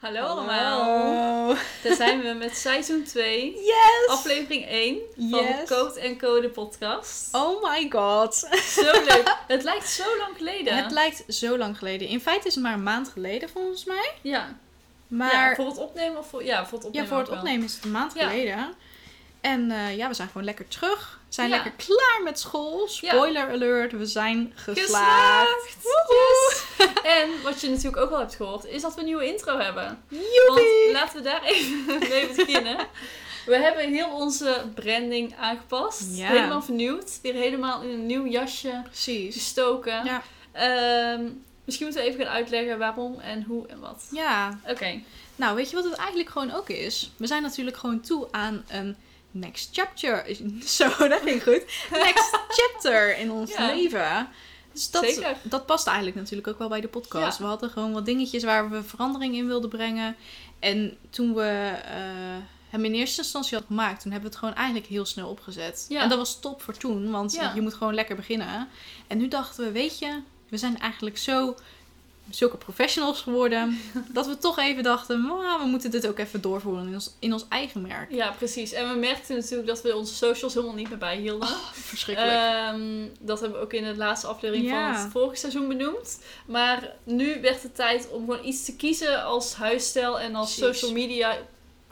Hallo, allemaal. Hallo. Daar zijn we met seizoen 2, Yes! aflevering 1 van Yes. Code en Code podcast. Oh my god. Zo leuk. Het lijkt zo lang geleden. Het lijkt zo lang geleden. In feite is het maar een maand geleden volgens mij. ja. Maar ja, voor het opnemen of voor, ja, voor het Ja, opnemen voor het opnemen is het een maand Ja. geleden. En eh, ja, we zijn gewoon lekker terug. We zijn Ja. lekker klaar met school. Spoiler alert, we zijn geslaagd. Yes. En wat je natuurlijk ook al hebt gehoord, is dat we een nieuwe intro hebben. Want Joepie! laten we daar even mee beginnen. We hebben heel onze branding aangepast. Ja. Helemaal vernieuwd. Weer helemaal in een nieuw jasje Precies. gestoken. Ja. Ehm, misschien moeten we even gaan uitleggen waarom en hoe en wat. Ja, Oké. nou weet je wat het eigenlijk gewoon ook is? We zijn natuurlijk gewoon toe aan een next chapter. Zo, dat ging goed. Next chapter in ons Ja. leven. Dus dat, Zeker. dat past eigenlijk natuurlijk ook wel bij de podcast. Ja. We hadden gewoon wat dingetjes waar we verandering in wilden brengen. En toen we eh, hem in eerste instantie hadden gemaakt, toen hebben we het gewoon eigenlijk heel snel opgezet. Ja. En dat was top voor toen, want je moet gewoon lekker beginnen. En nu dachten we, weet je, we zijn eigenlijk zo zulke professionals geworden, dat we toch even dachten, "Maar we moeten dit ook even doorvoeren in ons, in ons eigen merk. Ja, precies. En we merkten natuurlijk dat we onze socials helemaal niet meer bijhielden. Verschrikkelijk. Ehm, dat hebben we ook in de laatste aflevering Ja. van het vorige seizoen benoemd. Maar nu werd het tijd om gewoon iets te kiezen als huisstijl en als Precies. social media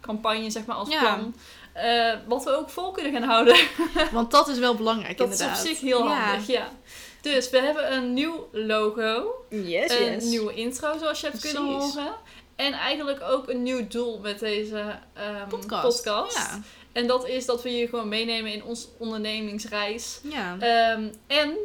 campagne, zeg maar, als Ja. plan. Eh, wat we ook vol kunnen gaan houden. Want dat is wel belangrijk Dat inderdaad. is op zich heel Ja. handig, ja. Dus we hebben een nieuw logo, Yes, een yes. nieuwe intro zoals je hebt kunnen horen. En eigenlijk ook een nieuw doel met deze ehm, podcast. podcast. Ja. En dat is dat we je gewoon meenemen in ons ondernemingsreis. Ja. Ehm, en,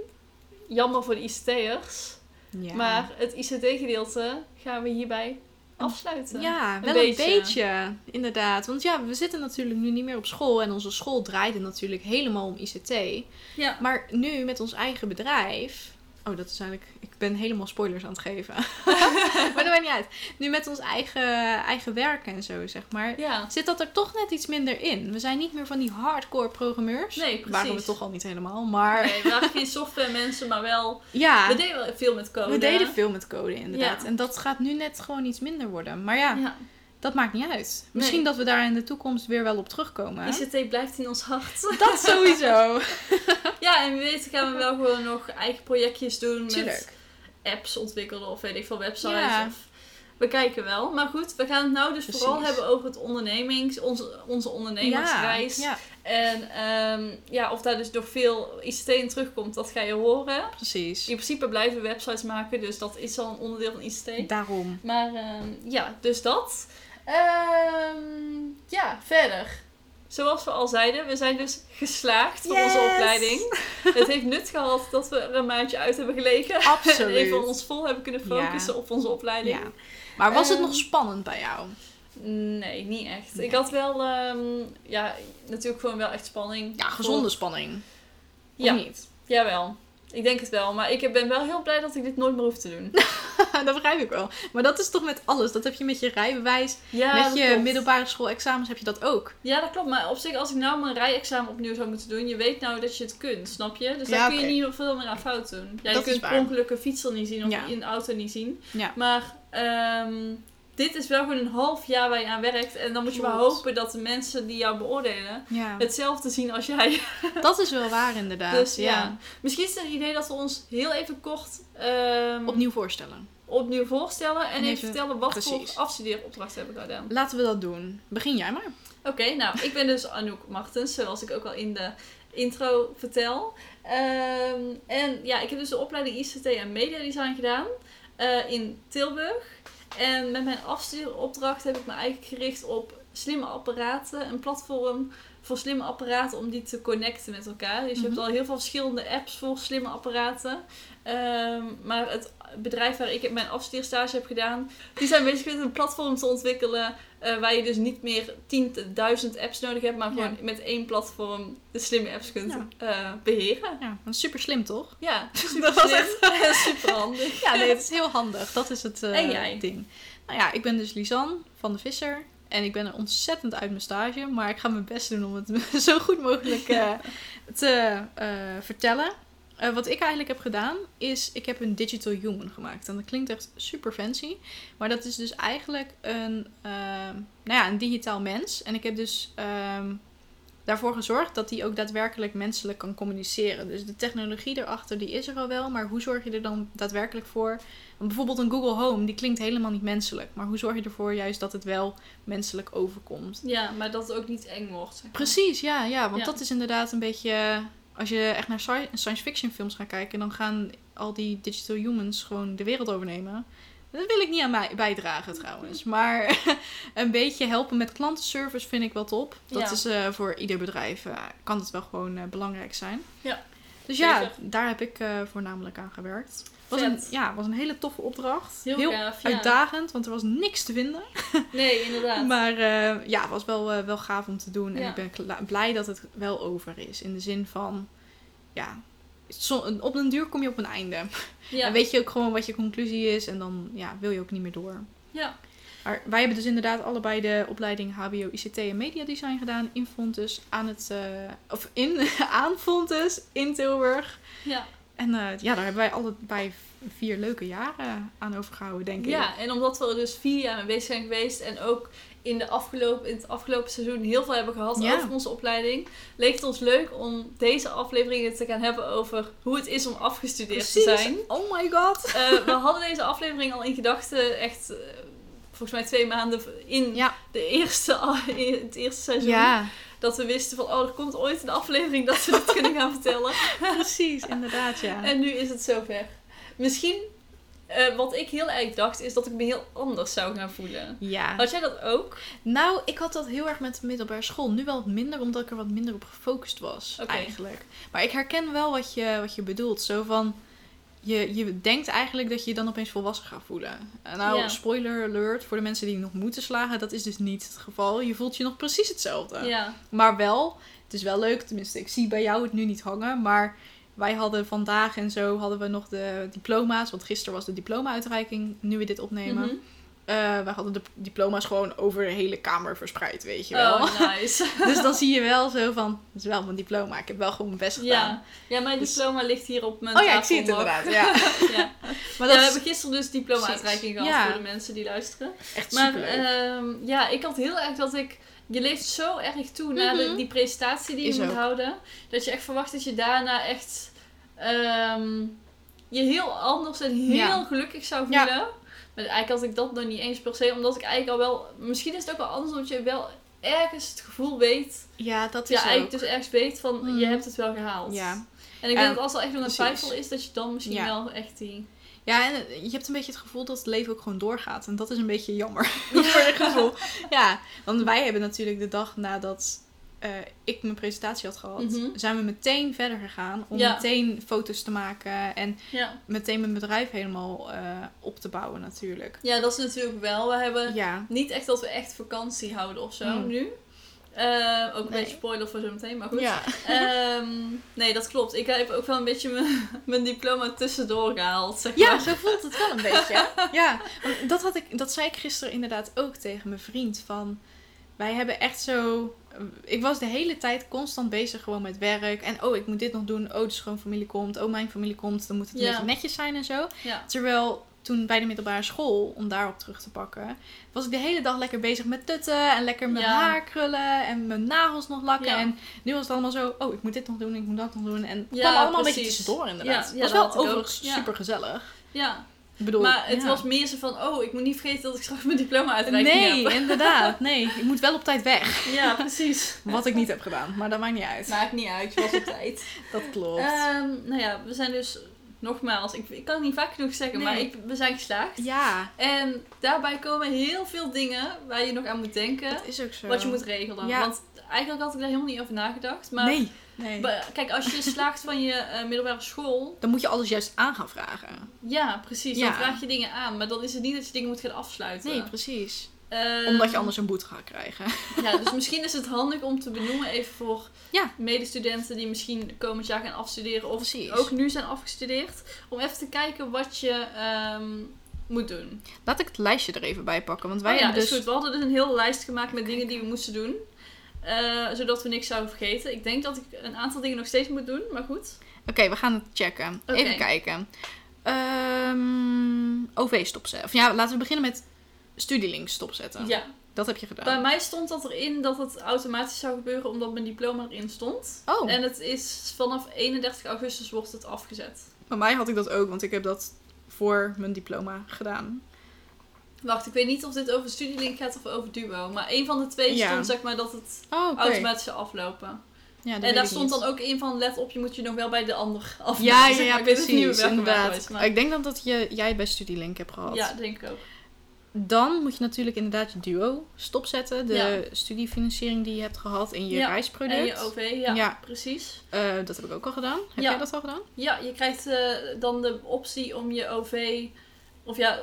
jammer voor de ICT'ers, ja. maar het ICT-gedeelte gaan we hierbij afsluiten. Ja, Een wel beetje. een beetje, inderdaad. Want ja, we zitten natuurlijk nu niet meer op school. En onze school draaide natuurlijk helemaal om ICT. Ja. Maar nu met ons eigen bedrijf... Oh, dat is eigenlijk... Ik ben helemaal spoilers aan het geven. maar dat maakt niet uit. Nu met ons eigen, eigen werk en zo, zeg maar... Ja. Zit dat er toch net iets minder in. We zijn niet meer van die hardcore programmeurs. Nee, precies. Waren we toch al niet helemaal. Maar Nee, we waren geen software mensen, maar wel... ja, We deden veel met code. we deden veel met code inderdaad. Ja. En dat gaat nu net gewoon iets minder worden. Maar ja, Ja. Dat maakt niet uit. Misschien dat we daar in de toekomst weer wel op terugkomen. ICT blijft in ons hart. Dat sowieso. ja, en wie weet gaan we wel gewoon nog eigen projectjes doen Tuurlijk. met apps ontwikkelen of weet ik veel, websites. Ja. Of... We kijken wel. Maar goed, we gaan het nou dus vooral hebben over het ondernemings, onze, onze ondernemersreis. Ja, En ehm, ja, of daar dus nog veel ICT in terugkomt, dat ga je horen. precies. In principe blijven we websites maken, dus dat is al een onderdeel van ICT. Daarom. Maar ehm, ja, dus dat. Ehm, ja, verder. Zoals we al zeiden, we zijn dus geslaagd voor onze opleiding. Het heeft nut gehad dat we er een maandje uit hebben gelegen. Absoluut. En even ons vol hebben kunnen focussen Ja. op onze opleiding. Ja. Maar was het Ehm, nog spannend bij jou? Nee, niet echt. Nee. Ik had wel, ehm, ja, natuurlijk gewoon wel echt spanning. Ja, gezonde spanning. Of Ja. niet? Jawel. Ik denk het wel. Maar ik ben wel heel blij dat ik dit nooit meer hoef te doen. dat begrijp ik wel. Maar dat is toch met alles. Dat heb je met je rijbewijs. Ja, met je klopt. middelbare schoolexamens heb je dat ook. Ja, dat klopt. Maar op zich, als ik nou mijn rijexamen opnieuw zou moeten doen, je weet nou dat je het kunt, snap je? Dus Ja, daar kun je niet veel meer aan fout doen. Ja, je Dat kunt waar. per ongeluk een fietser niet zien of in de auto niet zien. Ja. Maar ehm, dit is wel gewoon een half jaar waar je aan werkt. En dan moet je maar hopen dat de mensen die jou beoordelen ja. hetzelfde zien als jij. Dat is wel waar inderdaad. Dus ja. ja. Misschien is het een idee dat we ons heel even kort ehm, Opnieuw voorstellen. opnieuw voorstellen. En, En even, vertellen wat precies. voor afstudeeropdracht hebben we gedaan. Laten we dat doen. Begin jij maar. Oké, nou, ik ben dus Anouk Martens, zoals ik ook al in de intro vertel. Ehm, en ja, ik heb dus de opleiding ICT en Media Design gedaan eh, in Tilburg. En met mijn afstudeeropdracht heb ik me eigenlijk gericht op slimme apparaten, een platform voor slimme apparaten om die te connecten met elkaar. Dus je hebt Mhm. al heel veel verschillende apps voor slimme apparaten. Ehm, maar het, bedrijf waar ik mijn afstudeerstage heb gedaan. Die zijn bezig met een platform te ontwikkelen. eh, waar je dus niet meer 10.000 apps nodig hebt. Maar gewoon met één platform de slimme apps kunt Ja. eh, beheren. Ja, dat is super slim toch? Ja, super Dat was slim. super handig. Ja, nee, het is heel handig. Dat is het eh, En jij? ding. Nou ja, ik ben dus Lisanne van de Visser. En ik ben er ontzettend uit mijn stage. Maar ik ga mijn best doen om het zo goed mogelijk te vertellen. Eh, wat ik eigenlijk heb gedaan, is ik heb een digital human gemaakt. En dat klinkt echt super fancy. Maar dat is dus eigenlijk een, eh, nou ja, een digitaal mens. En ik heb dus ehm, daarvoor gezorgd dat die ook daadwerkelijk menselijk kan communiceren. Dus de technologie erachter, die is er al wel. Maar hoe zorg je er dan daadwerkelijk voor? Want bijvoorbeeld een Google Home, die klinkt helemaal niet menselijk. Maar hoe zorg je ervoor juist dat het wel menselijk overkomt? Ja, maar dat het ook niet eng wordt. zeg maar. Precies, ja, ja. Want Ja. dat is inderdaad een beetje... Als je echt naar sci- science fiction films gaat kijken... dan gaan al die digital humans gewoon de wereld overnemen. Dat wil ik niet aan mij bijdragen trouwens. Maar een beetje helpen met klantenservice vind ik wel top. Dat Ja. is eh, voor ieder bedrijf... eh, kan het wel gewoon eh, belangrijk zijn. Ja, Dus ja, zeker. daar heb ik voornamelijk aan gewerkt. Was een, ja, was een hele toffe opdracht. Heel gaaf, ja. uitdagend, want er was niks te vinden. Nee, inderdaad. Maar eh, ja, het was wel, eh, wel gaaf om te doen. En ik ben blij dat het wel over is. In de zin van, ja, zo- op den duur kom je op een einde. ja. En weet je ook gewoon wat je conclusie is. En dan ja, wil je ook niet meer door. ja. Maar wij hebben dus inderdaad allebei de opleiding HBO, ICT en Media Design gedaan in Fontes aan het, eh, of in, aan Fontes in Tilburg. ja. En eh, ja, daar hebben wij allebei vier leuke jaren aan overgehouden, denk ik. Ja, en omdat we er dus vier jaar mee bezig zijn geweest en ook in, de afgelopen, in het afgelopen seizoen heel veel hebben gehad Ja. over onze opleiding, leek het ons leuk om deze afleveringen te gaan hebben over hoe het is om afgestudeerd te zijn. Oh my god. Eh, we hadden deze aflevering al in gedachten echt eh, volgens mij twee maanden in, Ja. de eerste, in het eerste seizoen. Ja, Dat we wisten van, oh, er komt ooit een aflevering dat we dit kunnen gaan vertellen. precies, inderdaad, ja. En nu is het zover. Misschien, eh, wat ik heel erg dacht, is dat ik me heel anders zou gaan voelen. Ja. Had jij dat ook? Nou, ik had dat heel erg met de middelbare school. Nu wel minder, omdat ik er wat minder op gefocust was, eigenlijk. Maar ik herken wel wat je, wat je bedoelt. Zo van, je, je denkt eigenlijk dat je je dan opeens volwassen gaat voelen. En nou, Ja. spoiler alert, voor de mensen die nog moeten slagen, dat is dus niet het geval. Je voelt je nog precies hetzelfde. Ja. Maar wel, het is wel leuk, tenminste, ik zie bij jou het nu niet hangen, maar... Wij hadden vandaag en zo hadden we nog de diploma's. Want gisteren was de diploma-uitreiking, nu we dit opnemen. Mhm. Eh, we hadden de diploma's gewoon over de hele kamer verspreid, weet je wel. Oh, nice. dus dan zie je wel zo van, dat is wel mijn diploma. Ik heb wel gewoon mijn best gedaan. ja. ja, mijn Dus- diploma ligt hier op mijn Oh ja, ik tafel zie het inderdaad. Ja. ja. Maar Ja, we is hebben gisteren dus diploma-uitreiking gehad Ja. voor de mensen die luisteren. echt Maar ehm, ja, ik had heel erg dat ik... Je leeft zo erg toe naar de, Mhm. die presentatie die je Is moet ook. houden. Dat je echt verwacht dat je daarna echt... ehm, je heel anders en heel gelukkig zou Ja. voelen. Maar eigenlijk had ik dat nog niet eens per se. Omdat ik eigenlijk al wel... Misschien is het ook wel anders omdat je wel ergens het gevoel weet... ja, dat Ja, is eigenlijk ook. dus ergens weet van... Je hebt het wel gehaald. Ja. En ik denk En- dat als er echt nog een twijfel is... Dat je dan misschien Ja. wel echt die... ja, en je hebt een beetje het gevoel dat het leven ook gewoon doorgaat. En dat is een beetje jammer voor je gevoel. Ja, want wij hebben natuurlijk de dag nadat eh, ik mijn presentatie had gehad... Mhm. zijn we meteen verder gegaan om Ja. meteen foto's te maken... en Ja. meteen mijn bedrijf helemaal eh, op te bouwen natuurlijk. ja, dat is natuurlijk wel. We hebben... Ja, Niet echt dat we echt vakantie houden of zo Hmm. nu. Eh, ook een Nee. beetje spoiler voor zo meteen, maar goed. ja. Ehm, nee, dat klopt. Ik heb ook wel een beetje mijn, diploma tussendoor gehaald, zeg Ja, maar. zo voelt het wel een beetje. Ja, dat, had ik, dat zei ik gisteren inderdaad ook tegen mijn vriend. Van, wij hebben echt zo... Ik was de hele tijd constant bezig gewoon met werk. En oh, ik moet dit nog doen. Oh, de schoonfamilie komt. Oh, mijn familie komt. Dan moet het een Ja. beetje netjes zijn en zo. Ja. Terwijl toen bij de middelbare school, om daarop terug te pakken... was ik de hele dag lekker bezig met tutten. En lekker mijn Ja. haar krullen. En mijn nagels nog lakken. Ja. En nu was het allemaal zo... Oh, ik moet dit nog doen. Ik moet dat nog doen. En het Ja, kwam allemaal een beetje tussendoor inderdaad. Ja, was wel overigens super gezellig. ja. Ik bedoel, maar het ja. was meer zo van, oh, ik moet niet vergeten dat ik straks mijn diploma uitreiking Nee, heb. inderdaad. Nee, ik moet wel op tijd weg. Ja, precies. Wat ik niet heb gedaan, maar dat maakt niet uit. Maakt niet uit, je was op tijd. Dat klopt. Ehm, nou ja, we zijn dus nogmaals, ik, ik kan het niet vaak genoeg zeggen, maar ik, we zijn geslaagd. Ja, En daarbij komen heel veel dingen waar je nog aan moet denken. dat is ook zo. Wat je moet regelen. Ja. Want eigenlijk had ik daar helemaal niet over nagedacht. Maar nee. Nee. kijk, als je slaagt van je eh, middelbare school, Dan moet je alles juist aan gaan vragen. ja, precies. Ja. Dan vraag je dingen aan. Maar dan is het niet dat je dingen moet gaan afsluiten. Nee, precies. Ehm, Omdat je anders een boete gaat krijgen. Ja, dus misschien is het handig om te benoemen even voor Ja. medestudenten die misschien komend jaar gaan afstuderen of Precies. ook nu zijn afgestudeerd. Om even te kijken wat je ehm, moet doen. Laat ik het lijstje er even bij pakken. Want wij Oh ja, hebben dus... goed. We hadden dus een hele lijst gemaakt met dingen die we moesten doen. Eh, zodat we niks zouden vergeten. Ik denk dat ik een aantal dingen nog steeds moet doen, maar goed. Oké, we gaan het checken. Even kijken. Ehm, OV stopzetten. Of ja, laten we beginnen met studielink stopzetten. Ja, Dat heb je gedaan. bij mij stond dat erin dat het automatisch zou gebeuren omdat mijn diploma erin stond. Oh, En het is vanaf 31 augustus wordt het afgezet. bij mij had ik dat ook, want ik heb dat voor mijn diploma gedaan. Wacht, ik weet niet of dit over Studielink gaat of over Duo. Maar een van de twee Ja. stond zeg maar dat het Oh, automatisch zou aflopen. Ja, en daar stond niet. dan ook in van let op, je moet je nog wel bij de ander aflopen. Ja, ja, ja, precies. Inderdaad. maar- Ik denk dan dat je, jij bij Studielink hebt gehad. Ja, denk ik ook. Dan moet je natuurlijk inderdaad je duo stopzetten. De studiefinanciering die je hebt gehad in je reisproduct. En je OV, ja, precies. Eh, dat heb ik ook al gedaan. Heb jij dat al gedaan? Ja, je krijgt eh, dan de optie om je OV... Of ja,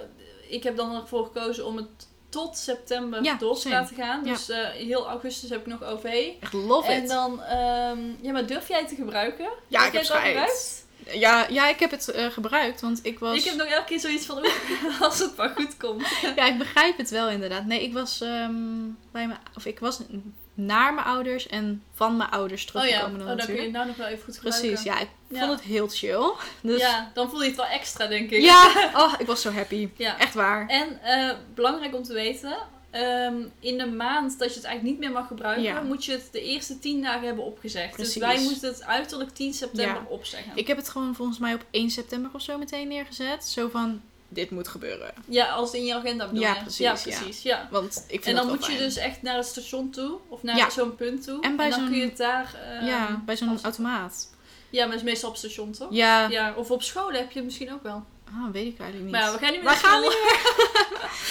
ik heb dan ervoor gekozen om het tot september Ja, door te same. laten gaan. Ja. Dus eh, heel augustus heb ik nog OV. Echt love En it. dan, ehm, ja, maar durf jij het te gebruiken? Ja, ik heb het al scheid. Ja, ja, ik heb het eh, gebruikt, want ik was... Ik heb nog elke keer zoiets van, als het maar goed komt. Ja, ik begrijp het wel inderdaad. Nee, ik was ehm, bij mijn... Of ik was naar mijn ouders en van mijn ouders Oh ja, teruggekomen oh, dan dan kun je het nou nog wel even goed gebruiken. Precies, ja. Ik Ja. vond het heel chill. Dus Ja, dan voel je het wel extra, denk ik. ja oh, ik was zo happy. Ja. Echt waar. En eh, belangrijk om te weten, ehm, in de maand dat je het eigenlijk niet meer mag gebruiken, Ja. moet je het de eerste 10 dagen hebben opgezegd. Precies. Dus wij moeten het uiterlijk 10 september opzeggen. Ik heb het gewoon volgens mij op 1 september of zo meteen neergezet. Zo van, dit moet gebeuren. Ja, als in je agenda bedoel Ja, precies, Ja, precies. Ja. Want ik vind En dan moet je dus echt naar het station toe, of naar Ja. zo'n punt toe. En bij dan zo'n- kun je het daar... eh, Ja, bij zo'n automaat. Ja, maar is meestal op het station, toch? Ja, Ja, of op school heb je het misschien ook wel. ah, weet ik eigenlijk niet. Maar ja, we gaan niet meer naar school.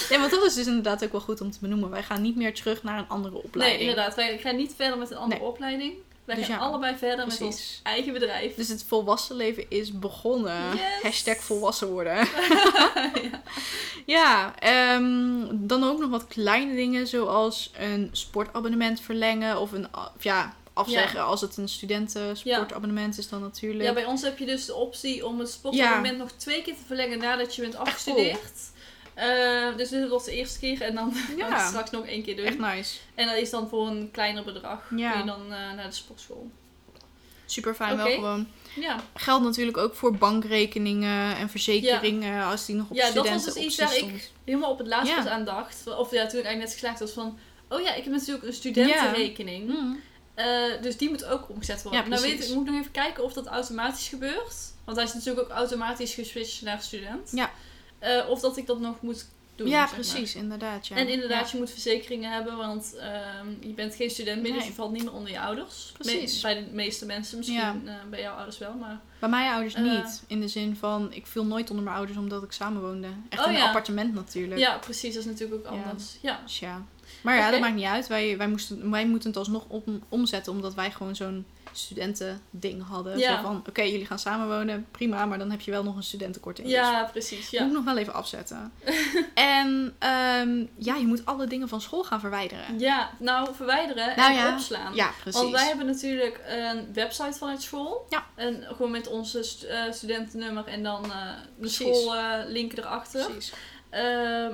Ja, want dat is dus inderdaad ook wel goed om te benoemen. Wij gaan niet meer terug naar een andere Nee, opleiding. inderdaad. Wij gaan niet verder met een andere Nee. opleiding. Wij Dus gaan ja, allebei verder met ons eigen bedrijf. Dus het volwassen leven is begonnen. Yes. Hashtag volwassen worden. ja, ehm, dan ook nog wat kleine dingen zoals een sportabonnement verlengen of een ja, afzeggen als het een studentensportabonnement is dan natuurlijk. Ja, bij ons heb je dus de optie om het sportabonnement nog twee keer te verlengen nadat je bent afgestudeerd. Eh, dus dit was de eerste keer en dan Ja. kan ik het straks nog één keer doen. Echt nice. En dat is dan voor een kleiner bedrag. Ja. Kun je dan eh, naar de sportschool. Super fijn wel gewoon. Ja, Geldt natuurlijk ook voor bankrekeningen en verzekeringen als die nog op Ja, dat was dus iets waar ik- helemaal op het laatst Ja. pas aan dacht. Of ja, toen ik eigenlijk net geslaagd was van... Oh ja, ik heb natuurlijk een studentenrekening. Mm. Eh, dus die moet ook omgezet worden. Ja, nou weet ik moet nog even kijken of dat automatisch gebeurt. Want hij is natuurlijk ook automatisch geswitcht naar student. Ja. Eh, of dat ik dat nog moet doen. Ja, zeg maar. precies, inderdaad. Ja. En inderdaad, Ja. je moet verzekeringen hebben, want ehm, je bent geen student meer, dus je valt niet meer onder je ouders. Precies. Me- bij de meeste mensen, misschien Ja. eh, bij jouw ouders wel, maar... Bij mijn ouders Eh. niet. In de zin van, ik viel nooit onder mijn ouders omdat ik samenwoonde. Echt Oh, in een ja. appartement natuurlijk. Ja, precies, dat is natuurlijk ook anders. Ja. Dus. Maar ja, dat maakt niet uit. Wij, wij, moesten, wij moeten het alsnog om, omzetten omdat wij gewoon zo'n studentending hadden. Ja. Zo van, oké, jullie gaan samenwonen, prima, maar dan heb je wel nog een studentenkorting. Dus Ja, precies. moet Ja. ik nog wel even afzetten. en ehm, ja, je moet alle dingen van school gaan verwijderen. ja, nou verwijderen Nou en ja. opslaan. Ja, precies. Want wij hebben natuurlijk een website vanuit school. Ja. En gewoon met onze eh, studentennummer en dan eh, de Precies. schoollink erachter. Precies. Eh,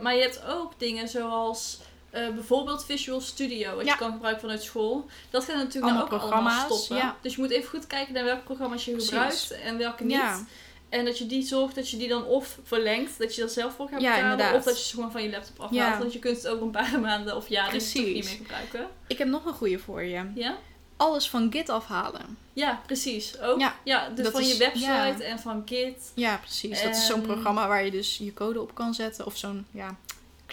maar je hebt ook dingen zoals eh, bijvoorbeeld Visual Studio, wat Ja. je kan gebruiken vanuit school. Dat gaat natuurlijk Allemaal nou ook allemaal stoppen. ja. Dus je moet even goed kijken naar welke programma's je Precies. gebruikt en welke niet. Ja. En dat je die zorgt dat je die dan of verlengt, dat je er zelf voor gaat betalen, inderdaad. of dat je ze gewoon van je laptop afhaalt. Want je kunt het over een paar maanden of jaren Precies. niet meer gebruiken. Ik heb nog een goede voor je. Ja? Alles van Git afhalen. Ja, precies. Ook. Ja, Ja, dus dat van is- je website ja. en van Git. Ja, precies. Dat is zo'n programma waar je dus je code op kan zetten. Of zo'n ja,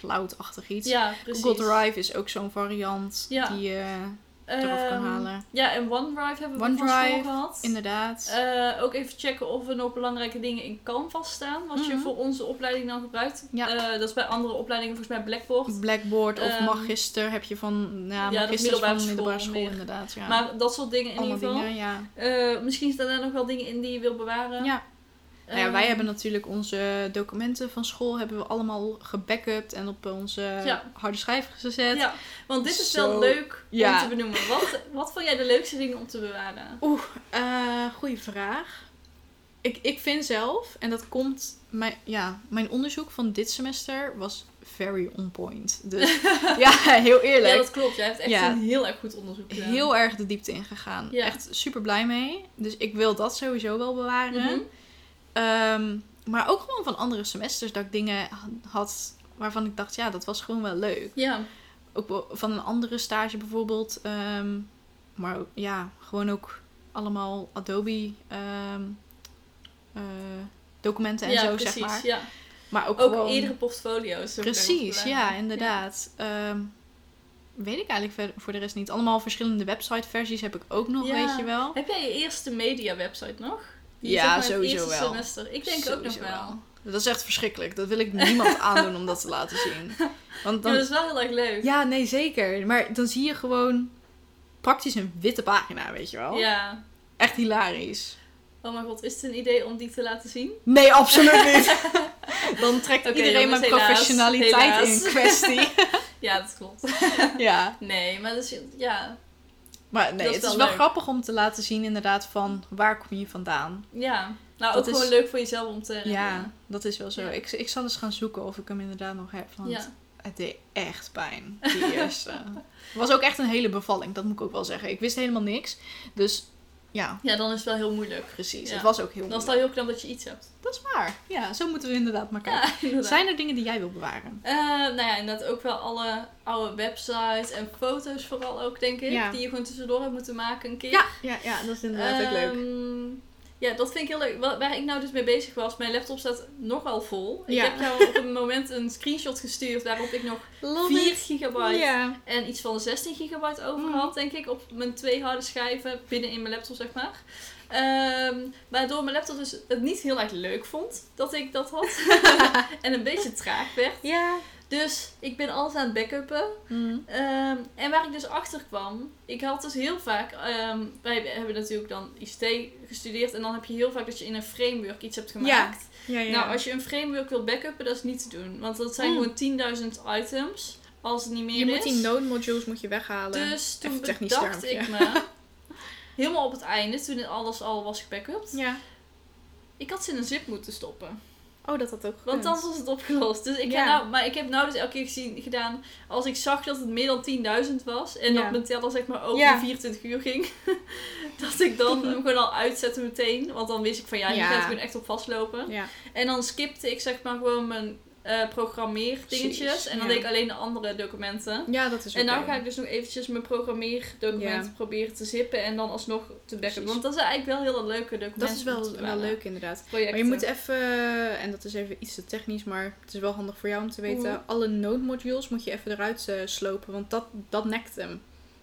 cloud-achtig iets. Ja. Google Drive is ook zo'n variant. Ja. Die, eh, eraf kan Ehm, halen. Ja, en OneDrive hebben we OneDrive, school gehad. Inderdaad. Eh, ook even checken of er nog belangrijke dingen in Canvas staan. Wat je Mhm. voor onze opleiding dan gebruikt. Ja. Eh, dat is bij andere opleidingen volgens mij Blackboard. Blackboard of ehm, Magister heb je van, ja, dat Magister van de middelbare school inderdaad. Ja. Maar dat soort dingen in Allemaal ieder geval. dingen, ja. Misschien staan er nog wel dingen in die je wil bewaren. ja. Nou ja, wij Ehm, hebben natuurlijk onze documenten van school hebben we allemaal gebackupt en op onze Ja. harde schijf gezet. Ja, want dit is wel leuk Ja. om te benoemen. Wat, wat vond jij de leukste dingen om te bewaren? Oeh, eh goede vraag. Ik, ik vind zelf, en dat komt, mijn, ja, mijn onderzoek van dit semester was very on point. Dus ja, heel eerlijk. Ja, dat klopt. Jij hebt echt Ja. een heel erg goed onderzoek gedaan. Heel erg de diepte ingegaan. Ja. Echt super blij mee. Dus ik wil dat sowieso wel bewaren. Mhm. Ehm, maar ook gewoon van andere semesters dat ik dingen had waarvan ik dacht, ja, dat was gewoon wel leuk. Ja, Ook van een andere stage bijvoorbeeld. ehm, maar ja, gewoon ook allemaal Adobe eh, documenten en ja zo, precies. zeg maar. Ja. Maar ook, Ook gewoon... eerdere portfolio's. Precies, ja, inderdaad. Weet ik eigenlijk voor de rest niet. Allemaal verschillende website-versies heb ik ook nog, weet je wel. Heb jij je eerste media website nog? Die, Ja, het sowieso wel. Semester. Ik denk ook nog wel. Dat is echt verschrikkelijk. Dat wil ik niemand aandoen om dat te laten zien. Want Ja, dan, dat is wel heel erg leuk. ja, nee, zeker. Maar dan zie je gewoon praktisch een witte pagina, weet je wel. Ja. Echt hilarisch. Oh mijn god, is het een idee om die te laten zien? Nee, absoluut niet. dan trekt iedereen mijn helaas. professionaliteit Helaas. in kwestie. Ja, dat klopt. ja. Nee, maar dat is, ja, Maar nee, is het is wel leuk. grappig om te laten zien inderdaad van waar kom je vandaan. ja. Nou, Dat ook is- gewoon leuk voor jezelf om te Ja, dat is wel zo. Ja. Ik, ik zal eens gaan zoeken of ik hem inderdaad nog heb. Want Ja. het deed echt pijn, die eerste. Het was ook echt een hele bevalling, dat moet ik ook wel zeggen. Ik wist helemaal niks. Dus ja, ja, dan is het wel heel moeilijk. precies. Ja. Het was ook heel Dan is het moeilijk. wel heel knap dat je iets hebt. Dat is waar. Ja, zo moeten we inderdaad maar kijken. Ja, inderdaad. Zijn er dingen die jij wil bewaren? Eh, nou ja, inderdaad ook wel alle oude websites en foto's vooral ook, denk ik. Ja. Die je gewoon tussendoor hebt moeten maken een keer. Ja, ja, ja dat is inderdaad ook leuk. Ja, dat vind ik heel leuk. Wa- Waar ik nou dus mee bezig was, mijn laptop staat nogal vol. Ja. Ik heb jou op een moment een screenshot gestuurd waarop ik nog 4 gigabyte Ja. en iets van 16 gigabyte over Mm. had, denk ik, op mijn twee harde schijven binnen in mijn laptop, zeg maar. Ehm, waardoor mijn laptop dus het niet heel erg leuk vond dat ik dat had. en een beetje traag werd. Ja. Dus ik ben alles aan het backuppen. Mm. Ehm, en waar ik dus achter kwam, ik had dus heel vaak, ehm, wij hebben natuurlijk dan ICT gestudeerd en dan heb je heel vaak dat je in een framework iets hebt gemaakt. Ja, ja. Nou, als je een framework wil backuppen, dat is niet te doen, want dat zijn Mm. gewoon 10.000 items, als het niet meer je is. moet die node modules moet je weghalen. dus toen bedacht ik me, helemaal op het einde, toen alles al was gebackupt, Ja. ik had ze in een zip moeten stoppen. Oh, dat had ook Want dan was het opgelost. Dus ik Ja. heb nou, maar ik heb nou dus elke keer gezien, gedaan, als ik zag dat het meer dan 10.000 was en Ja. dat mijn teller zeg maar over Ja. de 24 uur ging, dat ik dan hem gewoon al uitzette meteen. Want dan wist ik van ja, Ja. gaat gewoon echt op vastlopen. Ja. En dan skipte ik zeg maar gewoon mijn eh programmeerdingetjes en dan ja. deed ik alleen de andere documenten. ja, dat is En oké. ga ik dus nog eventjes mijn programmeerdocumenten Ja. proberen te zippen en dan alsnog te. Precies. Want dat zijn eigenlijk wel hele leuke documenten. Dat is wel, wel leuk inderdaad. Projecten. Maar je moet even, en dat is even iets te technisch, maar het is wel handig voor jou om te weten. Alle node modules moet je even eruit eh, slopen, want dat, dat nekt hem.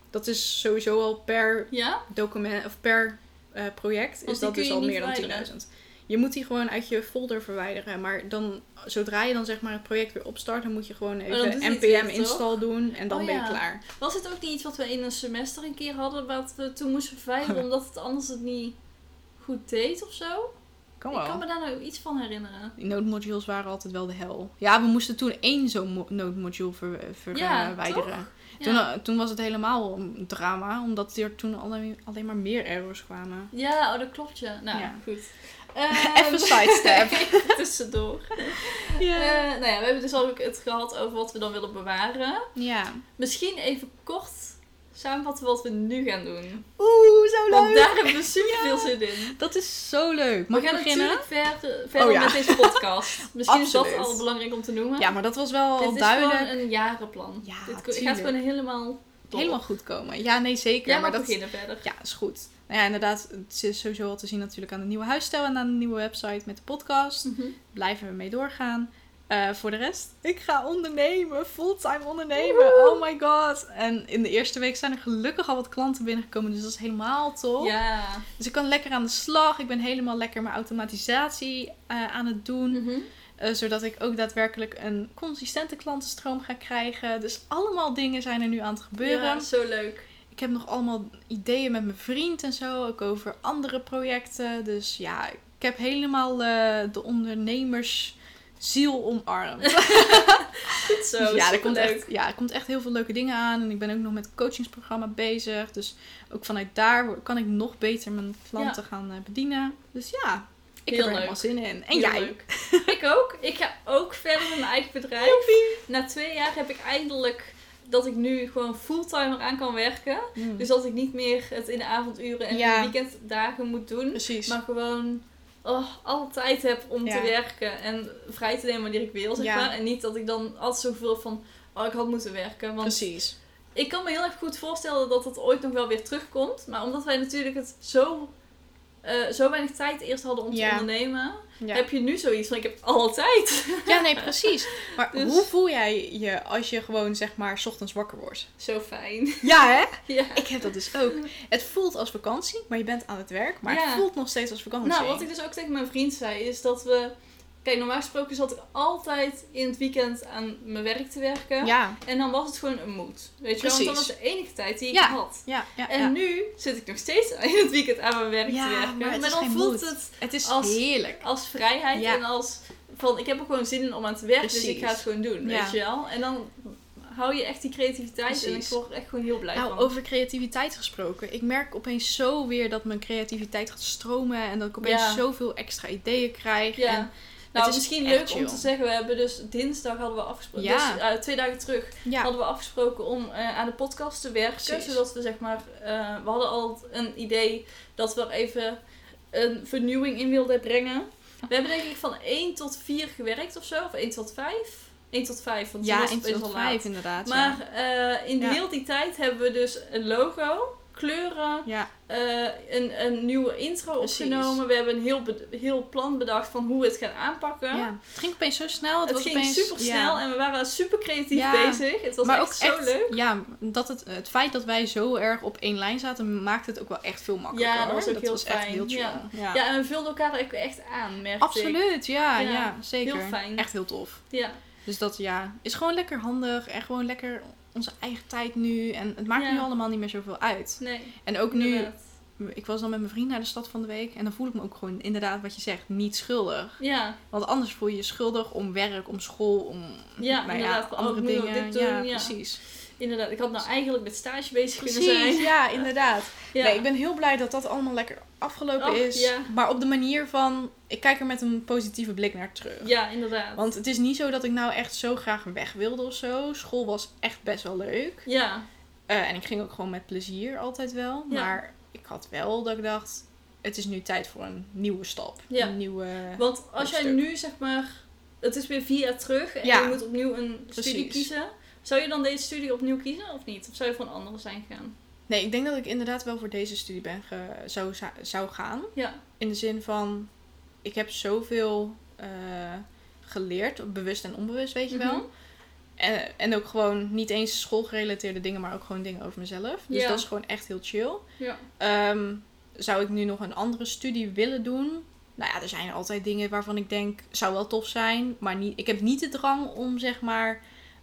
Dat is sowieso al per Ja? document of per eh, project Want is dat dus al meer dan verwijderen. 10.000. Je moet die gewoon uit je folder verwijderen. Maar dan, zodra je dan zeg maar het project weer opstart, dan moet je gewoon Oh, even npm install doen en dan Oh, ben je ja. klaar. Was het ook niet iets wat we in een semester een keer hadden, wat we toen moesten verwijderen, omdat het anders het niet goed deed of zo? Kan Ik kan me daar nou iets van herinneren. Die node modules waren altijd wel de hel. Ja, we moesten toen één zo'n mo- node module ver, verwijderen. Ja. Toen, eh, toen was het helemaal een drama, omdat er toen alleen, alleen maar meer errors kwamen. Ja, oh, dat klopt ja. Nou, Ja. goed. Even sidestep. Even tussendoor. Eh, nou ja, we hebben dus al ook het gehad over wat we dan willen bewaren. ja. Misschien even kort samenvatten wat we nu gaan doen. Oeh, zo Want daar hebben we super veel zin in. Dat is zo leuk. Mag we gaan beginnen? natuurlijk verder, verder Oh, ja. met deze podcast. Misschien is dat al belangrijk om te noemen. Ja, maar dat was wel Dit al is duidelijk. gewoon een jarenplan. Ja, Dit tuurlijk. gaat gewoon helemaal. Helemaal goed komen. Ja, nee, zeker. Jij maar dat, beginnen verder. Ja, is goed. Nou ja, inderdaad, het is sowieso al te zien natuurlijk aan de nieuwe huisstijl en aan de nieuwe website met de podcast. Mhm. Blijven we mee doorgaan. Eh, voor de rest, ik ga ondernemen, fulltime ondernemen. Oh my god. En in de eerste week zijn er gelukkig al wat klanten binnengekomen, dus dat is helemaal top. Ja. Dus ik kan lekker aan de slag. Ik ben helemaal lekker mijn automatisatie eh, aan het doen. Mhm. eh, zodat ik ook daadwerkelijk een consistente klantenstroom ga krijgen. Dus allemaal dingen zijn er nu aan het gebeuren. Ja, zo leuk. Ik heb nog allemaal ideeën met mijn vriend en zo. Ook over andere projecten. Dus ja, ik heb helemaal de ondernemersziel omarmd. Goed zo. Dus ja, er komt echt, ja, er komt echt heel veel leuke dingen aan. En ik ben ook nog met coachingsprogramma bezig. Dus ook vanuit daar kan ik nog beter mijn klanten gaan eh, bedienen. Dus ja, ik Heel heb er leuk. helemaal zin in. En Heel jij? leuk. ik ook. Ik ga ook verder met mijn eigen bedrijf. Na twee jaar heb ik eindelijk dat ik nu gewoon fulltime eraan kan werken. Mm, Dus dat ik niet meer het in de avonduren en Ja. in de weekenddagen moet doen. Precies. Maar gewoon oh, alle tijd heb om Ja. te werken en vrij te nemen wanneer ik wil, zeg Ja. maar. En niet dat ik dan altijd zoveel van, oh, ik had moeten werken. Want Precies. ik kan me heel erg goed voorstellen dat het ooit nog wel weer terugkomt. Maar omdat wij natuurlijk het zo, eh, zo weinig tijd eerst hadden om te Ja. ondernemen, Ja. heb je nu zoiets van, ik heb alle tijd. ja, nee, precies. Maar Dus- hoe voel jij je als je gewoon zeg maar 's ochtends wakker wordt? Zo fijn. Ja, hè? ja. Ik heb dat dus ook. Het voelt als vakantie, maar je bent aan het werk. Maar het voelt nog steeds als vakantie. Nou, wat ik dus ook tegen mijn vriend zei, is dat we... Kijk, normaal gesproken zat ik altijd in het weekend aan mijn werk te werken. Ja, En dan was het gewoon een moed. Weet je wel? Want dat was de enige tijd die ik Ja. had. ja, ja. En nu zit ik nog steeds in het weekend aan mijn werk Ja, te werken. maar het is dan voelt moed. het Het is als- heerlijk. als vrijheid en als van ik heb er gewoon zin in om aan te werken, dus ik ga het gewoon doen, weet je wel. En dan hou je echt die creativiteit en ik word er echt gewoon heel blij Nou, van. over creativiteit gesproken. Ik merk opeens zo weer dat mijn creativiteit gaat stromen. En dat ik opeens Ja. zoveel extra ideeën krijg. Ja. En nou, is misschien leuk om te zeggen, we hebben dus dinsdag hadden we afgesproken, Ja. dus eh, twee dagen terug ja, hadden we afgesproken om eh, aan de podcast te werken. Precies. Zodat we zeg maar, eh, we hadden al een idee dat we er even een vernieuwing in wilden brengen. We hebben denk ik van 1 tot 4 gewerkt of zo, of 1 tot 5. 1 tot 5, want ja was in het opeens tot al laat. vijf inderdaad. Maar eh, in Ja. heel die tijd hebben we dus een logo, kleuren, ja. eh, een, een nieuwe intro Precies. opgenomen. We hebben een heel, heel plan bedacht van hoe we het gaan aanpakken. Ja. Het ging opeens zo snel. Het, Het was ging opeens, super snel ja. en we waren super creatief bezig. Het was maar echt ook zo echt, leuk. ja, dat het, het feit dat wij zo erg op één lijn zaten, maakt het ook wel echt veel makkelijker. Ja, dat was heel echt fijn. heel chill. Ja. En we vulden elkaar ook echt aan, merkte ik. Absoluut, ja, Ja, ja, zeker. heel fijn. Echt heel tof. Ja, Dus dat ja, is gewoon lekker handig en gewoon lekker onze eigen tijd nu. En het maakt Ja. nu allemaal niet meer zoveel uit. nee. En ook nu, inderdaad. ik was dan met mijn vriend naar de stad van de week. En dan voel ik me ook gewoon inderdaad wat je zegt, niet schuldig. Ja, Want anders voel je je schuldig om werk, om school, om Ja, nou ja, andere dingen. doen, ja. precies. Inderdaad. Ik had nou eigenlijk met stage bezig kunnen zijn. ja, inderdaad. Ja. Nee, ik ben heel blij dat dat allemaal lekker afgelopen Och, is. ja. Maar op de manier van, ik kijk er met een positieve blik naar terug. ja, inderdaad. Want het is niet zo dat ik nou echt zo graag weg wilde of zo. School was echt best wel leuk. Ja, Eh, en ik ging ook gewoon met plezier altijd wel. Ja. Maar ik had wel dat ik dacht, het is nu tijd voor een nieuwe stap. Ja. Een nieuwe... want als jij nu zeg maar... Het is weer vier jaar terug en je moet opnieuw een studie kiezen. Zou je dan deze studie opnieuw kiezen of niet? Of zou je voor een andere zijn gegaan? Nee, ik denk dat ik inderdaad wel voor deze studie ben ge- zou, zou gaan. Ja, In de zin van, ik heb zoveel eh, geleerd, bewust en onbewust, weet je wel. Mhm. En, en ook gewoon niet eens schoolgerelateerde dingen, maar ook gewoon dingen over mezelf. Dus Ja. dat is gewoon echt heel chill. ja. Ehm, zou ik nu nog een andere studie willen doen? Nou ja, er zijn altijd dingen waarvan ik denk, zou wel tof zijn. Maar niet, ik heb niet de drang om zeg maar...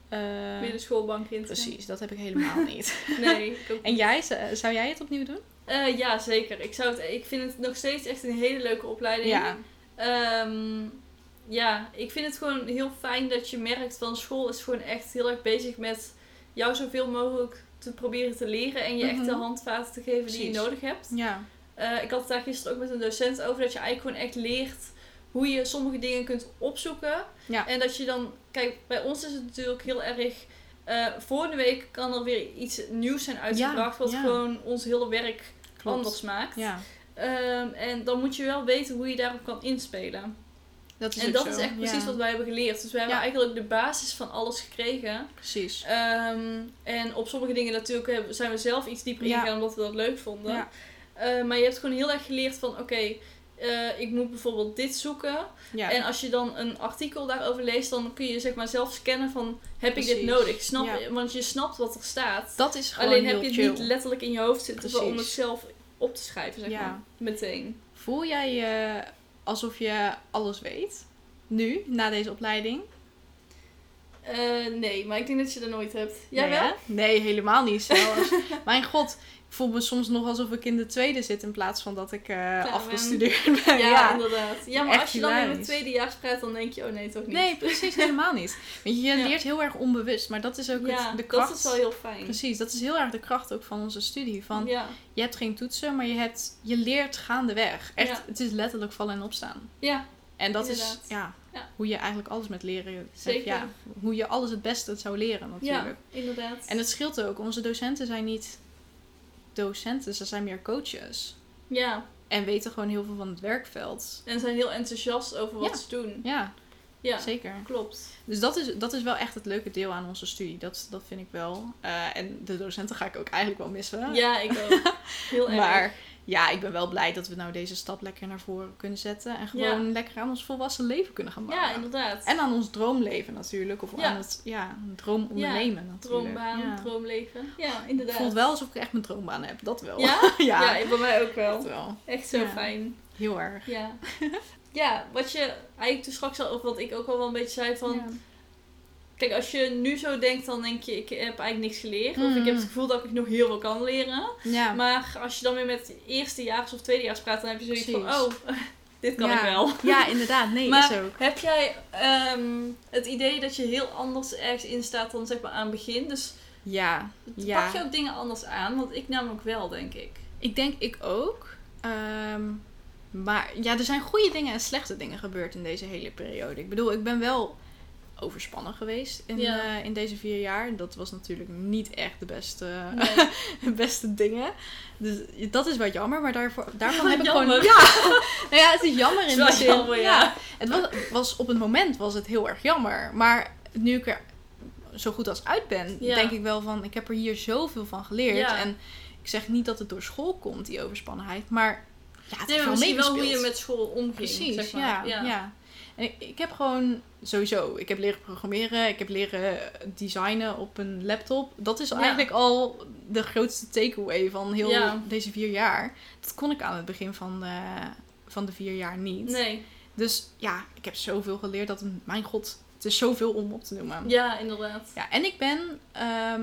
eh, Weer de schoolbank in precies, dat heb ik helemaal niet. Nee, ik ook en jij, zou- zou jij het opnieuw doen? Eh, ja, zeker. Ik, zou het, ik vind het nog steeds echt een hele leuke opleiding. Ja, Ehm, ja, ik vind het gewoon heel fijn dat je merkt van school is gewoon echt heel erg bezig met jou zoveel mogelijk te proberen te leren en je echt de Mhm. handvaten te geven die je nodig hebt. ja, Eh, ik had het daar gisteren ook met een docent over dat je eigenlijk gewoon echt leert hoe je sommige dingen kunt opzoeken. Ja. En dat je dan, kijk, bij ons is het natuurlijk heel erg. eh voor de week kan er weer iets nieuws zijn uitgebracht, wat ja. gewoon ons hele werk klopt. anders maakt. Ja, Ehm, en dan moet je wel weten hoe je daarop kan inspelen. dat is en dat zo. is echt precies wat wij hebben geleerd. Dus we hebben eigenlijk de basis van alles gekregen. Precies. Ehm, en op sommige dingen natuurlijk hebben- zijn we zelf iets dieper ingegaan omdat we dat leuk vonden. Ja. Eh, maar je hebt gewoon heel erg geleerd van oké, eh, ik moet bijvoorbeeld dit zoeken. Ja. En als je dan een artikel daarover leest, dan kun je zeg maar zelf scannen van heb ik dit nodig? Snap, Ja. Want je snapt wat er staat. dat is gewoon Alleen heb je het chill. niet letterlijk in je hoofd zitten om het zelf op te schrijven, zeg Ja. maar. Meteen. Voel jij je alsof je alles weet? Nu, na deze opleiding? Eh, nee, maar ik denk dat je dat nooit hebt. Jij nee, wel? hè? Nee, helemaal niet zelfs. Mijn god, ik voel me soms nog alsof ik in de tweede zit in plaats van dat ik eh, afgestudeerd ben. Ja, Ja, inderdaad. Ja, maar Echt als je dan in het tweedejaars praat, dan denk je, oh nee, toch niet. Nee, precies helemaal niet. Weet je, Ja. leert heel erg onbewust, maar dat is ook ja, het, de kracht. dat is wel heel fijn. Precies, dat is heel erg de kracht ook van onze studie. Van, je hebt geen toetsen, maar je, hebt, je leert gaandeweg. Echt, het is letterlijk vallen en opstaan. ja, En dat Inderdaad. is ja, Ja. hoe je eigenlijk alles met leren. Zeker. Ja, hoe je alles het beste zou leren natuurlijk. ja, inderdaad. En het scheelt ook. Onze docenten zijn niet docenten, ze zijn meer coaches. ja, En weten gewoon heel veel van het werkveld. en zijn heel enthousiast over wat Ja. ze doen. Ja, Ja, zeker. klopt. Dus dat is, dat is wel echt het leuke deel aan onze studie. Dat, dat vind ik wel. Eh, en de docenten ga ik ook eigenlijk wel missen. Ja, ik ook. Heel erg. Maar ja, ik ben wel blij dat we nou deze stap lekker naar voren kunnen zetten. En gewoon lekker aan ons volwassen leven kunnen gaan bouwen. Ja, inderdaad. En aan ons droomleven natuurlijk. Of Ja. aan het ja, droomondernemen natuurlijk. Droombaan, Ja. droomleven. Ja, Het inderdaad. voelt wel alsof ik echt mijn droombaan heb. Dat wel. Ja? ja, Ja, bij mij ook wel. dat wel. Echt zo Ja. fijn. Heel erg. Ja. ja, wat je eigenlijk toen straks al, of wat ik ook al wel een beetje zei van... Kijk, als je nu zo denkt, dan denk je, ik heb eigenlijk niks geleerd. Of Mhm. ik heb het gevoel dat ik nog heel veel kan leren. Ja. Maar als je dan weer met eerstejaars of tweedejaars praat, dan heb je zoiets van, oh, dit kan Ja. ik wel. ja, inderdaad. Nee, Maar- is ook. Heb jij ehm, het idee dat je heel anders ergens in staat dan zeg maar aan het begin? Dus Ja. Ja. pak je ook dingen anders aan? Want ik namelijk wel, denk ik. Ik denk ik ook. Ehm, maar ja, er zijn goede dingen en slechte dingen gebeurd in deze hele periode. Ik bedoel, ik ben wel overspannen geweest in, Ja. eh, in deze vier jaar. Dat was natuurlijk niet echt de beste, Nee. de beste dingen. Dus dat is wat jammer, maar daarvoor, daarvan heb ik Jammer. gewoon... Ja, nou ja, het is jammer in is die zin. jammer, ja. Het was, was, op het moment was het heel erg jammer. Maar nu ik er zo goed als uit ben, Ja. denk ik wel van... Ik heb er hier zoveel van geleerd. Ja. En ik zeg niet dat het door school komt, die overspannenheid. Maar ja, het Nee, maar wel misschien wel hoe je met school omging, Precies, zeg maar. ja, ja. En ik, ik heb gewoon sowieso, ik heb leren programmeren, ik heb leren designen op een laptop. Dat is Ja. eigenlijk al de grootste takeaway van heel Ja. deze vier jaar. Dat kon ik aan het begin van de, van de vier jaar niet. Nee, Dus ja, ik heb zoveel geleerd dat, mijn god, het is zoveel om op te noemen. ja, inderdaad. Ja, en ik ben, ehm,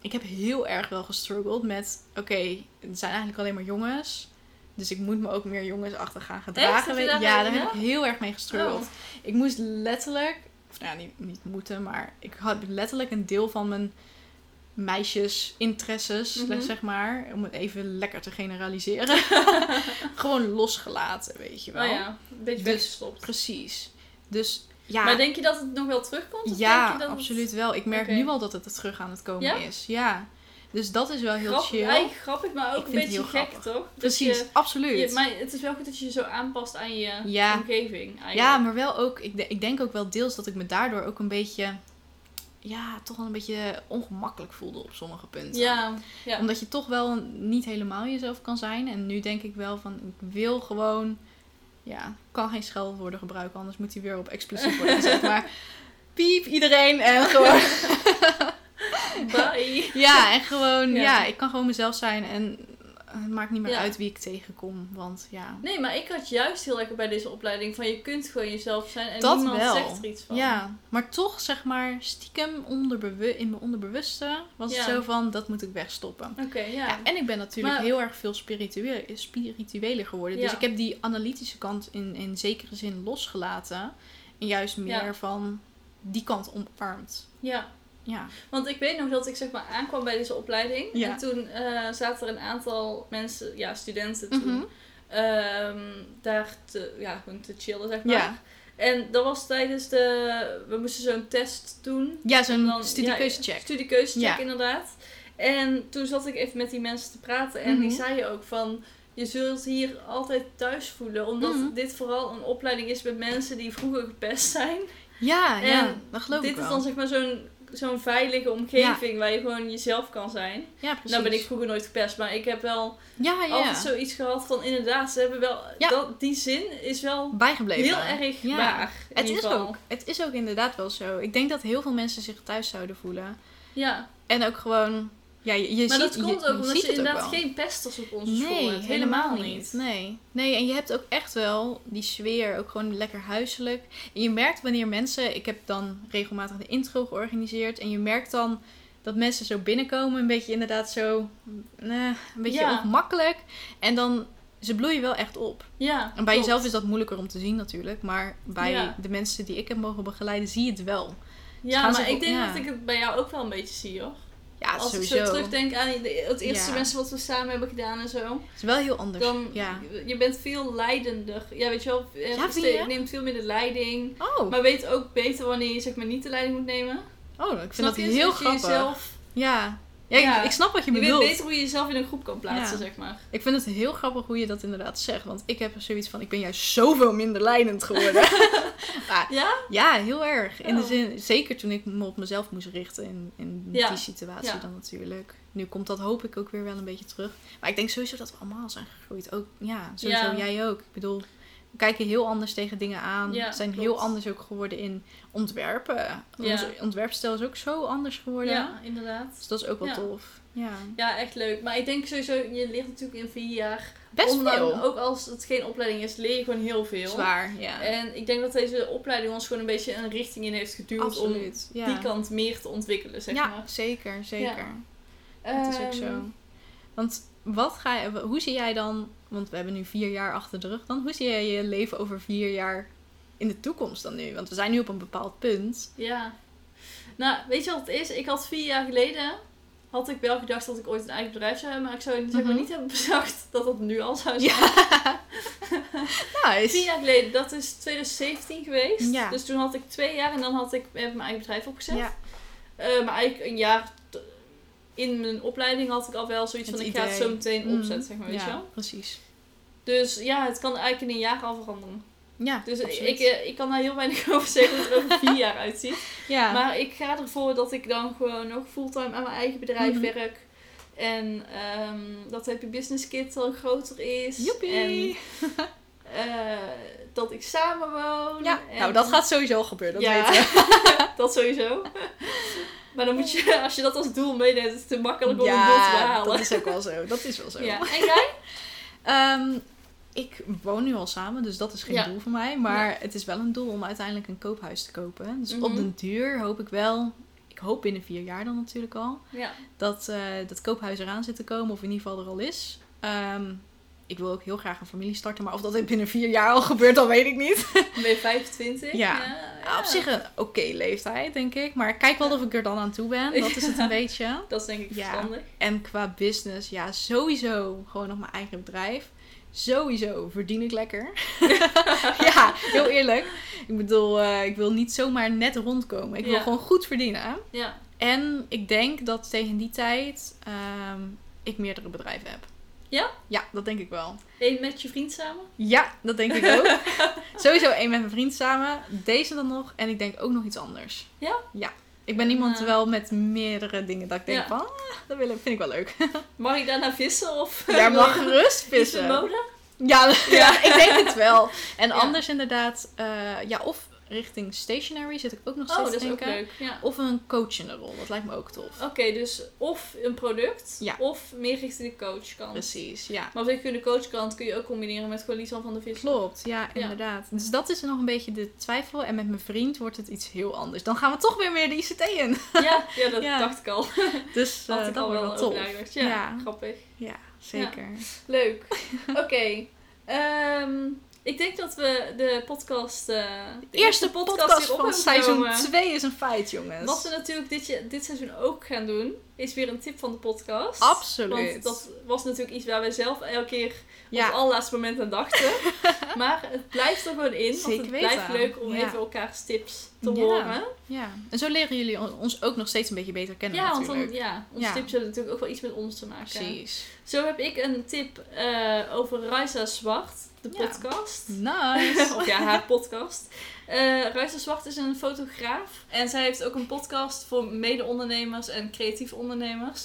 ik heb heel erg wel gestruggeld met, oké, het zijn eigenlijk alleen maar jongens. Dus ik moet me ook meer jongensachtig gaan gedragen. Ja, daar heb ik heel erg mee gestruggeld. Oh. Ik moest letterlijk, of nou ja, niet, niet moeten, maar ik had letterlijk een deel van mijn meisjesinteresses, Mhm. zeg maar, om het even lekker te generaliseren, gewoon losgelaten, weet je wel. Oh ja, een beetje Dus- weggestopt. Precies. Dus ja. Maar denk je dat het nog wel terugkomt? Of Ja, denk je dat het- absoluut wel. Ik merk nu al dat het er terug aan het komen Ja? is. Ja. Dus dat is wel heel Grappig, chill. Eigenlijk grappig, maar ook Ik een beetje gek, grappig. toch? Precies, je- absoluut. je- maar het is wel goed dat je je zo aanpast aan je Ja. omgeving. Eigenlijk. ja, maar wel ook, ik, de- ik denk ook wel deels dat ik me daardoor ook een beetje, ja, toch wel een beetje ongemakkelijk voelde op sommige punten. Ja, ja. Omdat je toch wel niet helemaal jezelf kan zijn. En nu denk ik wel van, ik wil gewoon, ja, kan geen scheldwoorden gebruiken, anders moet hij weer op expliciet worden gezet. maar piep iedereen en gewoon... Ja, en gewoon, Ja. ja. ik kan gewoon mezelf zijn en het maakt niet meer Ja. uit wie ik tegenkom. Want ja, Nee, maar ik had juist heel lekker bij deze opleiding van je kunt gewoon jezelf zijn en Dat niemand wel. zegt er iets van. ja, maar toch zeg maar stiekem in mijn onderbewuste was het zo van, dat moet ik wegstoppen. Oké, ja. Ja, en ik ben natuurlijk Maar- heel erg veel spiritueel, spiritueler geworden. Dus ik heb die analytische kant in, in zekere zin losgelaten. En juist meer van die kant omarmd. ja. Ja. Want ik weet nog dat ik zeg maar aankwam bij deze opleiding. Ja. En toen eh, zaten er een aantal mensen, ja, studenten toen, Mhm. ehm, daar te, ja, gewoon te chillen, zeg maar. Ja. En dat was tijdens de, we moesten zo'n test doen. Ja, zo'n studiekeuzecheck. Ja, studiekeuzecheck, Ja. inderdaad. En toen zat ik even met die mensen te praten en die Mhm. zeiden ook van... Je zult hier altijd thuis voelen, omdat Mhm. dit vooral een opleiding is met mensen die vroeger gepest zijn. Ja, ja, dat geloof dit ik is wel. dan zeg maar zo'n zo'n veilige omgeving waar je gewoon jezelf kan zijn. Ja, precies. Nou ben ik vroeger nooit gepest, maar ik heb wel ja, ja. altijd zoiets gehad van inderdaad, ze hebben wel, Ja. dat, die zin is wel bijgebleven. heel erg waar. Het is, geval. ook, het is ook inderdaad wel zo. Ik denk dat heel veel mensen zich thuis zouden voelen. Ja, En ook gewoon... Ja, je, je maar ziet, dat komt je, ook je omdat ziet je inderdaad geen pesters op onze school Nee, hebt. helemaal niet. Nee. nee, en je hebt ook echt wel die sfeer, ook gewoon lekker huiselijk. En je merkt wanneer mensen, ik heb dan regelmatig de intro georganiseerd, en je merkt dan dat mensen zo binnenkomen, een beetje inderdaad zo, eh, een beetje Ja. ongemakkelijk. En dan, ze bloeien wel echt op. Ja, En bij klopt. jezelf is dat moeilijker om te zien natuurlijk, maar bij Ja. de mensen die ik heb mogen begeleiden, zie je het wel. Ja, maar ik denk ja. dat ik het bij jou ook wel een beetje zie hoor. Ja, Als sowieso. ik zo terugdenk aan het eerste Ja. semester wat we samen hebben gedaan en zo. Het is wel heel anders. Dan, Ja. je bent veel leidender. Ja, weet je wel, eh, Ja, je? neemt veel meer de leiding. Oh, Maar weet ook beter wanneer je zeg maar niet de leiding moet nemen. oh, ik vind Snap dat je? heel Zodat je grappig. jezelf- Ja. Ja, Ja. Ik, ik snap wat je je weet bedoelt. beter hoe je jezelf in een groep kan plaatsen, Ja. zeg maar. Ik vind het heel grappig hoe je dat inderdaad zegt. Want ik heb er zoiets van, ik ben juist zoveel minder leidend geworden. Maar Ja? ja, heel erg. In de Oh. zin, zeker toen ik me op mezelf moest richten in, in Ja. die situatie dan natuurlijk. Nu komt dat hoop ik ook weer wel een beetje terug. Maar ik denk sowieso dat we allemaal zijn gegroeid. Ook, ja, sowieso jij ook. Ik bedoel, kijken heel anders tegen dingen aan. Ja, zijn klopt. heel anders ook geworden in ontwerpen. Ja. Onze ontwerpstijl is ook zo anders geworden. Ja, inderdaad. Dus dat is ook wel Ja. tof. Ja. Ja, echt leuk. Maar ik denk sowieso, je leert natuurlijk in vier jaar. Best ondanks- veel. Ook als het geen opleiding is, leer je gewoon heel veel. Zwaar, ja. En ik denk dat deze opleiding ons gewoon een beetje een richting in heeft geduwd Absoluut. om die kant meer te ontwikkelen, zeg ja, maar. zeker, zeker. Ja. Dat is ook Ehm, zo. Want wat ga je, hoe zie jij dan, want we hebben nu vier jaar achter de rug dan, hoe zie jij je leven over vier jaar in de toekomst dan nu? Want we zijn nu op een bepaald punt. Ja. Nou, weet je wat het is? Ik had vier jaar geleden, had ik wel gedacht dat ik ooit een eigen bedrijf zou hebben, maar ik zou zeg maar Mhm. niet hebben bedacht dat dat nu al zou zijn. Ja. Vier nice. jaar geleden, dat is 2017 geweest. Ja. Dus toen had ik twee jaar en dan had ik heb ik mijn eigen bedrijf opgezet. Ja, Eh, maar eigenlijk een jaar in mijn opleiding had ik al wel zoiets Het van ik ga het zo meteen Mm. opzetten, zeg maar, weet je ja, wel. precies. Dus ja, het kan eigenlijk in een jaar al veranderen. Ja, Dus absoluut. ik, eh, ik kan daar heel weinig over zeggen hoe het er over vier jaar uitziet. ja. Maar ik ga ervoor dat ik dan gewoon nog fulltime aan mijn eigen bedrijf Mhm. werk. En ehm, dat Happy Business Kit al groter is. Joepie. En eh, dat ik samen woon. ja, En- nou dat gaat sowieso gebeuren, dat Ja. weten we. dat sowieso. maar dan moet je, als je dat als doel meeneemt, is het te makkelijk om een doel te Ja, behalen. dat is ook wel zo. Dat is wel zo. Ja. En jij? Ehm, ik woon nu al samen, dus dat is geen Ja. doel voor mij. Maar het is wel een doel om uiteindelijk een koophuis te kopen. Dus op Mhm. den duur hoop ik wel, ik hoop binnen vier jaar dan natuurlijk al, Ja. dat eh, dat koophuis eraan zit te komen, of in ieder geval er al is. Ehm, ik wil ook heel graag een familie starten, maar of dat binnen vier jaar al gebeurt, dat weet ik niet. Ben je 25. Ja. ja. Op zich een oké leeftijd, denk ik. Maar kijk wel of ik er dan aan toe ben. Dat is het een beetje. Dat is denk ik Ja. verstandig. En qua business, ja, sowieso gewoon op mijn eigen bedrijf. Sowieso verdien ik lekker. ja, heel eerlijk. Ik bedoel, eh, ik wil niet zomaar net rondkomen. Ik wil Ja. gewoon goed verdienen. Ja. En ik denk dat tegen die tijd ehm, ik meerdere bedrijven heb. Ja? Ja, dat denk ik wel. Eén met je vriend samen? Ja, dat denk ik ook. Sowieso één met mijn vriend samen. Deze dan nog. En ik denk ook nog iets anders. Ja? Ja. Ik ben iemand wel met meerdere dingen dat ik denk Ja. van, ah, dat wil ik- vind ik wel leuk. Mag ik daarna vissen? Of Jij wil mag gerust iets met vissen. mode? Ja, ja. ik denk het wel. En Ja. anders inderdaad, eh, ja, of richting stationary zit ik ook nog Oh, steeds dat te is ook denken. leuk. Ja. Of een coachende rol, dat lijkt me ook tof. Oké, dus of een product, Ja. of meer richting de coachkant. Precies, ja. Maar zeker de coachkant kun je ook combineren met gewoon Lisan van de Vis. Klopt, ja, Ja. inderdaad. Dus dat is nog een beetje de twijfel. En met mijn vriend wordt het iets heel anders. Dan gaan we toch weer meer de ICT in. Ja, ja dat dacht ik al. Dus ik dat al wordt wel tof. Ja, Ja. grappig. Ja, zeker. Leuk. Oké. Ehm, ik denk dat we de podcast... eh, de Eerste podcast, van seizoen genomen. 2 is een feit, jongens. Wat we natuurlijk dit, dit seizoen ook gaan doen, is weer een tip van de podcast. Absoluut. Want dat was natuurlijk iets waar wij zelf elke keer op het allerlaatste moment aan dachten. maar het blijft er gewoon in. want het blijft leuk om Ja. even elkaars tips te Ja. horen. ja. En zo leren jullie on- ons ook nog steeds een beetje beter kennen Ja, want dan, ja, onze tips hebben natuurlijk ook wel iets met ons te maken. Precies. Zo heb ik een tip eh, over Raisa Zwart, de podcast. Nice. of ja, haar podcast. Ruiter Zwart is een fotograaf. En zij heeft ook een podcast voor mede-ondernemers en creatief ondernemers.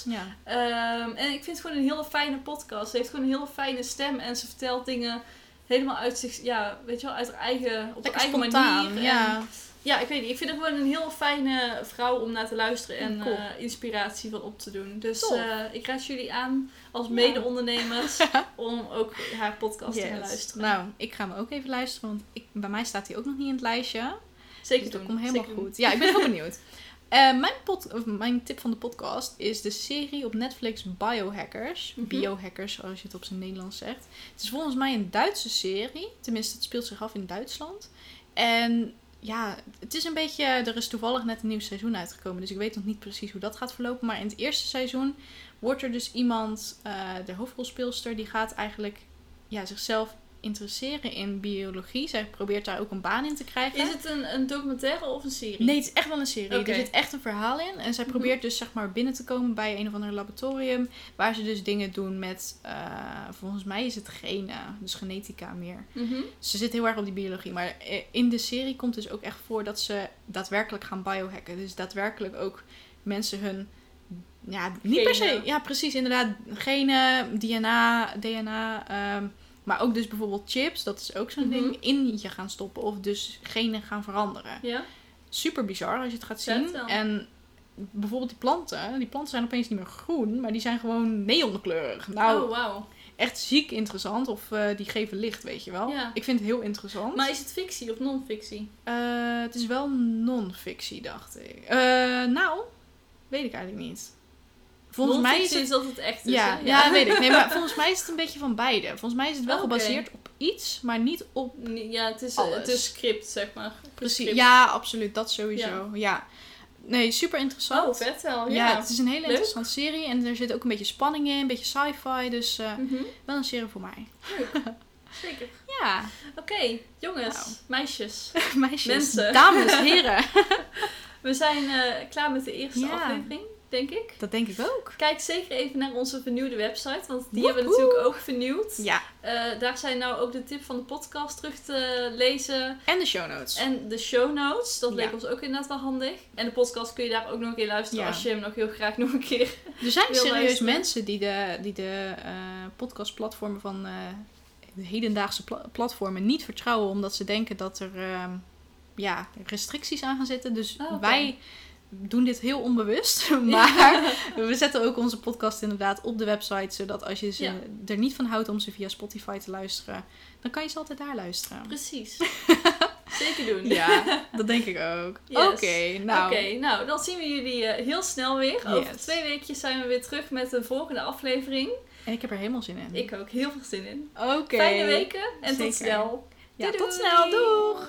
Ja. Ehm, en ik vind het gewoon een hele fijne podcast. Ze heeft gewoon een hele fijne stem en ze vertelt dingen helemaal uit zich, ja, weet je wel, uit haar eigen, op haar eigen spontaan. manier. En- Ja. ja, ik weet niet. Ik vind het gewoon een heel fijne vrouw om naar te luisteren en Cool. eh, inspiratie van op te doen. Dus eh, ik raad jullie aan als Ja. mede-ondernemers om ook haar podcast te gaan luisteren. Nou, ik ga hem ook even luisteren, want ik, bij mij staat hij ook nog niet in het lijstje. Zeker Dus dat doen. komt helemaal Zeker doen. goed. Ja, ik ben heel benieuwd. Eh, mijn, pod, of mijn tip van de podcast is de serie op Netflix Biohackers. Mhm. Biohackers, zoals je het op zijn Nederlands zegt. Het is volgens mij een Duitse serie. Tenminste, het speelt zich af in Duitsland. En ja, het is een beetje... Er is toevallig net een nieuw seizoen uitgekomen. Dus ik weet nog niet precies hoe dat gaat verlopen. Maar in het eerste seizoen wordt er dus iemand... eh, de hoofdrolspeelster, die gaat eigenlijk ja, zichzelf interesseren in biologie. Zij probeert daar ook een baan in te krijgen. Is het een, een documentaire of een serie? Nee, het is echt wel een serie. Er zit echt een verhaal in. En zij Mhm. probeert dus zeg maar binnen te komen bij een of ander laboratorium. Waar ze dus dingen doen met, eh, volgens mij is het genen, dus genetica meer. Mhm. Ze zit heel erg op die biologie. Maar eh, in de serie komt dus ook echt voor dat ze daadwerkelijk gaan biohacken. Dus daadwerkelijk ook mensen hun, ja, niet per se, ja precies, inderdaad, genen, DNA, DNA... ehm, maar ook dus bijvoorbeeld chips, dat is ook zo'n Mhm. ding, in je gaan stoppen. Of dus genen gaan veranderen Ja? super bizar als je het gaat zien. En bijvoorbeeld die planten, die planten zijn opeens niet meer groen, maar die zijn gewoon neonkleurig. Nou, oh, echt ziek interessant. Of eh, die geven licht, weet je wel. Ja. Ik vind het heel interessant. Maar is het fictie of non-fictie? Eh, het is wel non-fictie, dacht ik. Eh, nou, weet ik eigenlijk niet. Volgens mij is het... is dat het echt is, Ja, ja, weet ik. Nee, maar volgens mij is het een beetje van beide. Volgens mij is het wel Oh, gebaseerd op iets, maar niet op Ja, het is, Alles. het is script, zeg maar. Precies. Ja, absoluut. Dat sowieso. Ja. Nee, super interessant. Oh, vet wel. Ja. Ja. het is een hele Leuk. interessante serie. En er zit ook een beetje spanning in, een beetje sci-fi. Dus eh, Mhm. wel een serie voor mij. Zeker. Ja, Oké, jongens, Nou. meisjes. meisjes, Mensen. dames, heren. We zijn eh, klaar met de eerste aflevering, denk ik. Dat denk ik ook. Kijk zeker even naar onze vernieuwde website, want die Woep hebben we natuurlijk ook vernieuwd. Ja, Eh, daar zijn nou ook de tip van de podcast terug te lezen. en de show notes. En de show notes, dat leek ons ook inderdaad wel handig. En de podcast kun je daar ook nog een keer luisteren Ja. als je hem nog heel graag nog een keer... er zijn serieus luisteren. mensen die de, die de eh, podcastplatformen van eh, de hedendaagse pla- platformen niet vertrouwen. Omdat ze denken dat er ehm, ja, restricties aan gaan zitten. Dus Oh, oké. wij doen dit heel onbewust. Maar we zetten ook onze podcast inderdaad op de website. Zodat als je ze Ja. er niet van houdt om ze via Spotify te luisteren. Dan kan je ze altijd daar luisteren. Precies. Zeker doen. Ja, dat denk ik ook. Yes. Oké, nou. Oké, nou dan zien we jullie eh, heel snel weer. Over Yes. twee weekjes zijn we weer terug met de volgende aflevering. En ik heb er helemaal zin in. Ik ook heel veel zin in. Oké. Fijne weken en Zeker. tot snel. Ja, Doei, tot doei. snel. Doeg!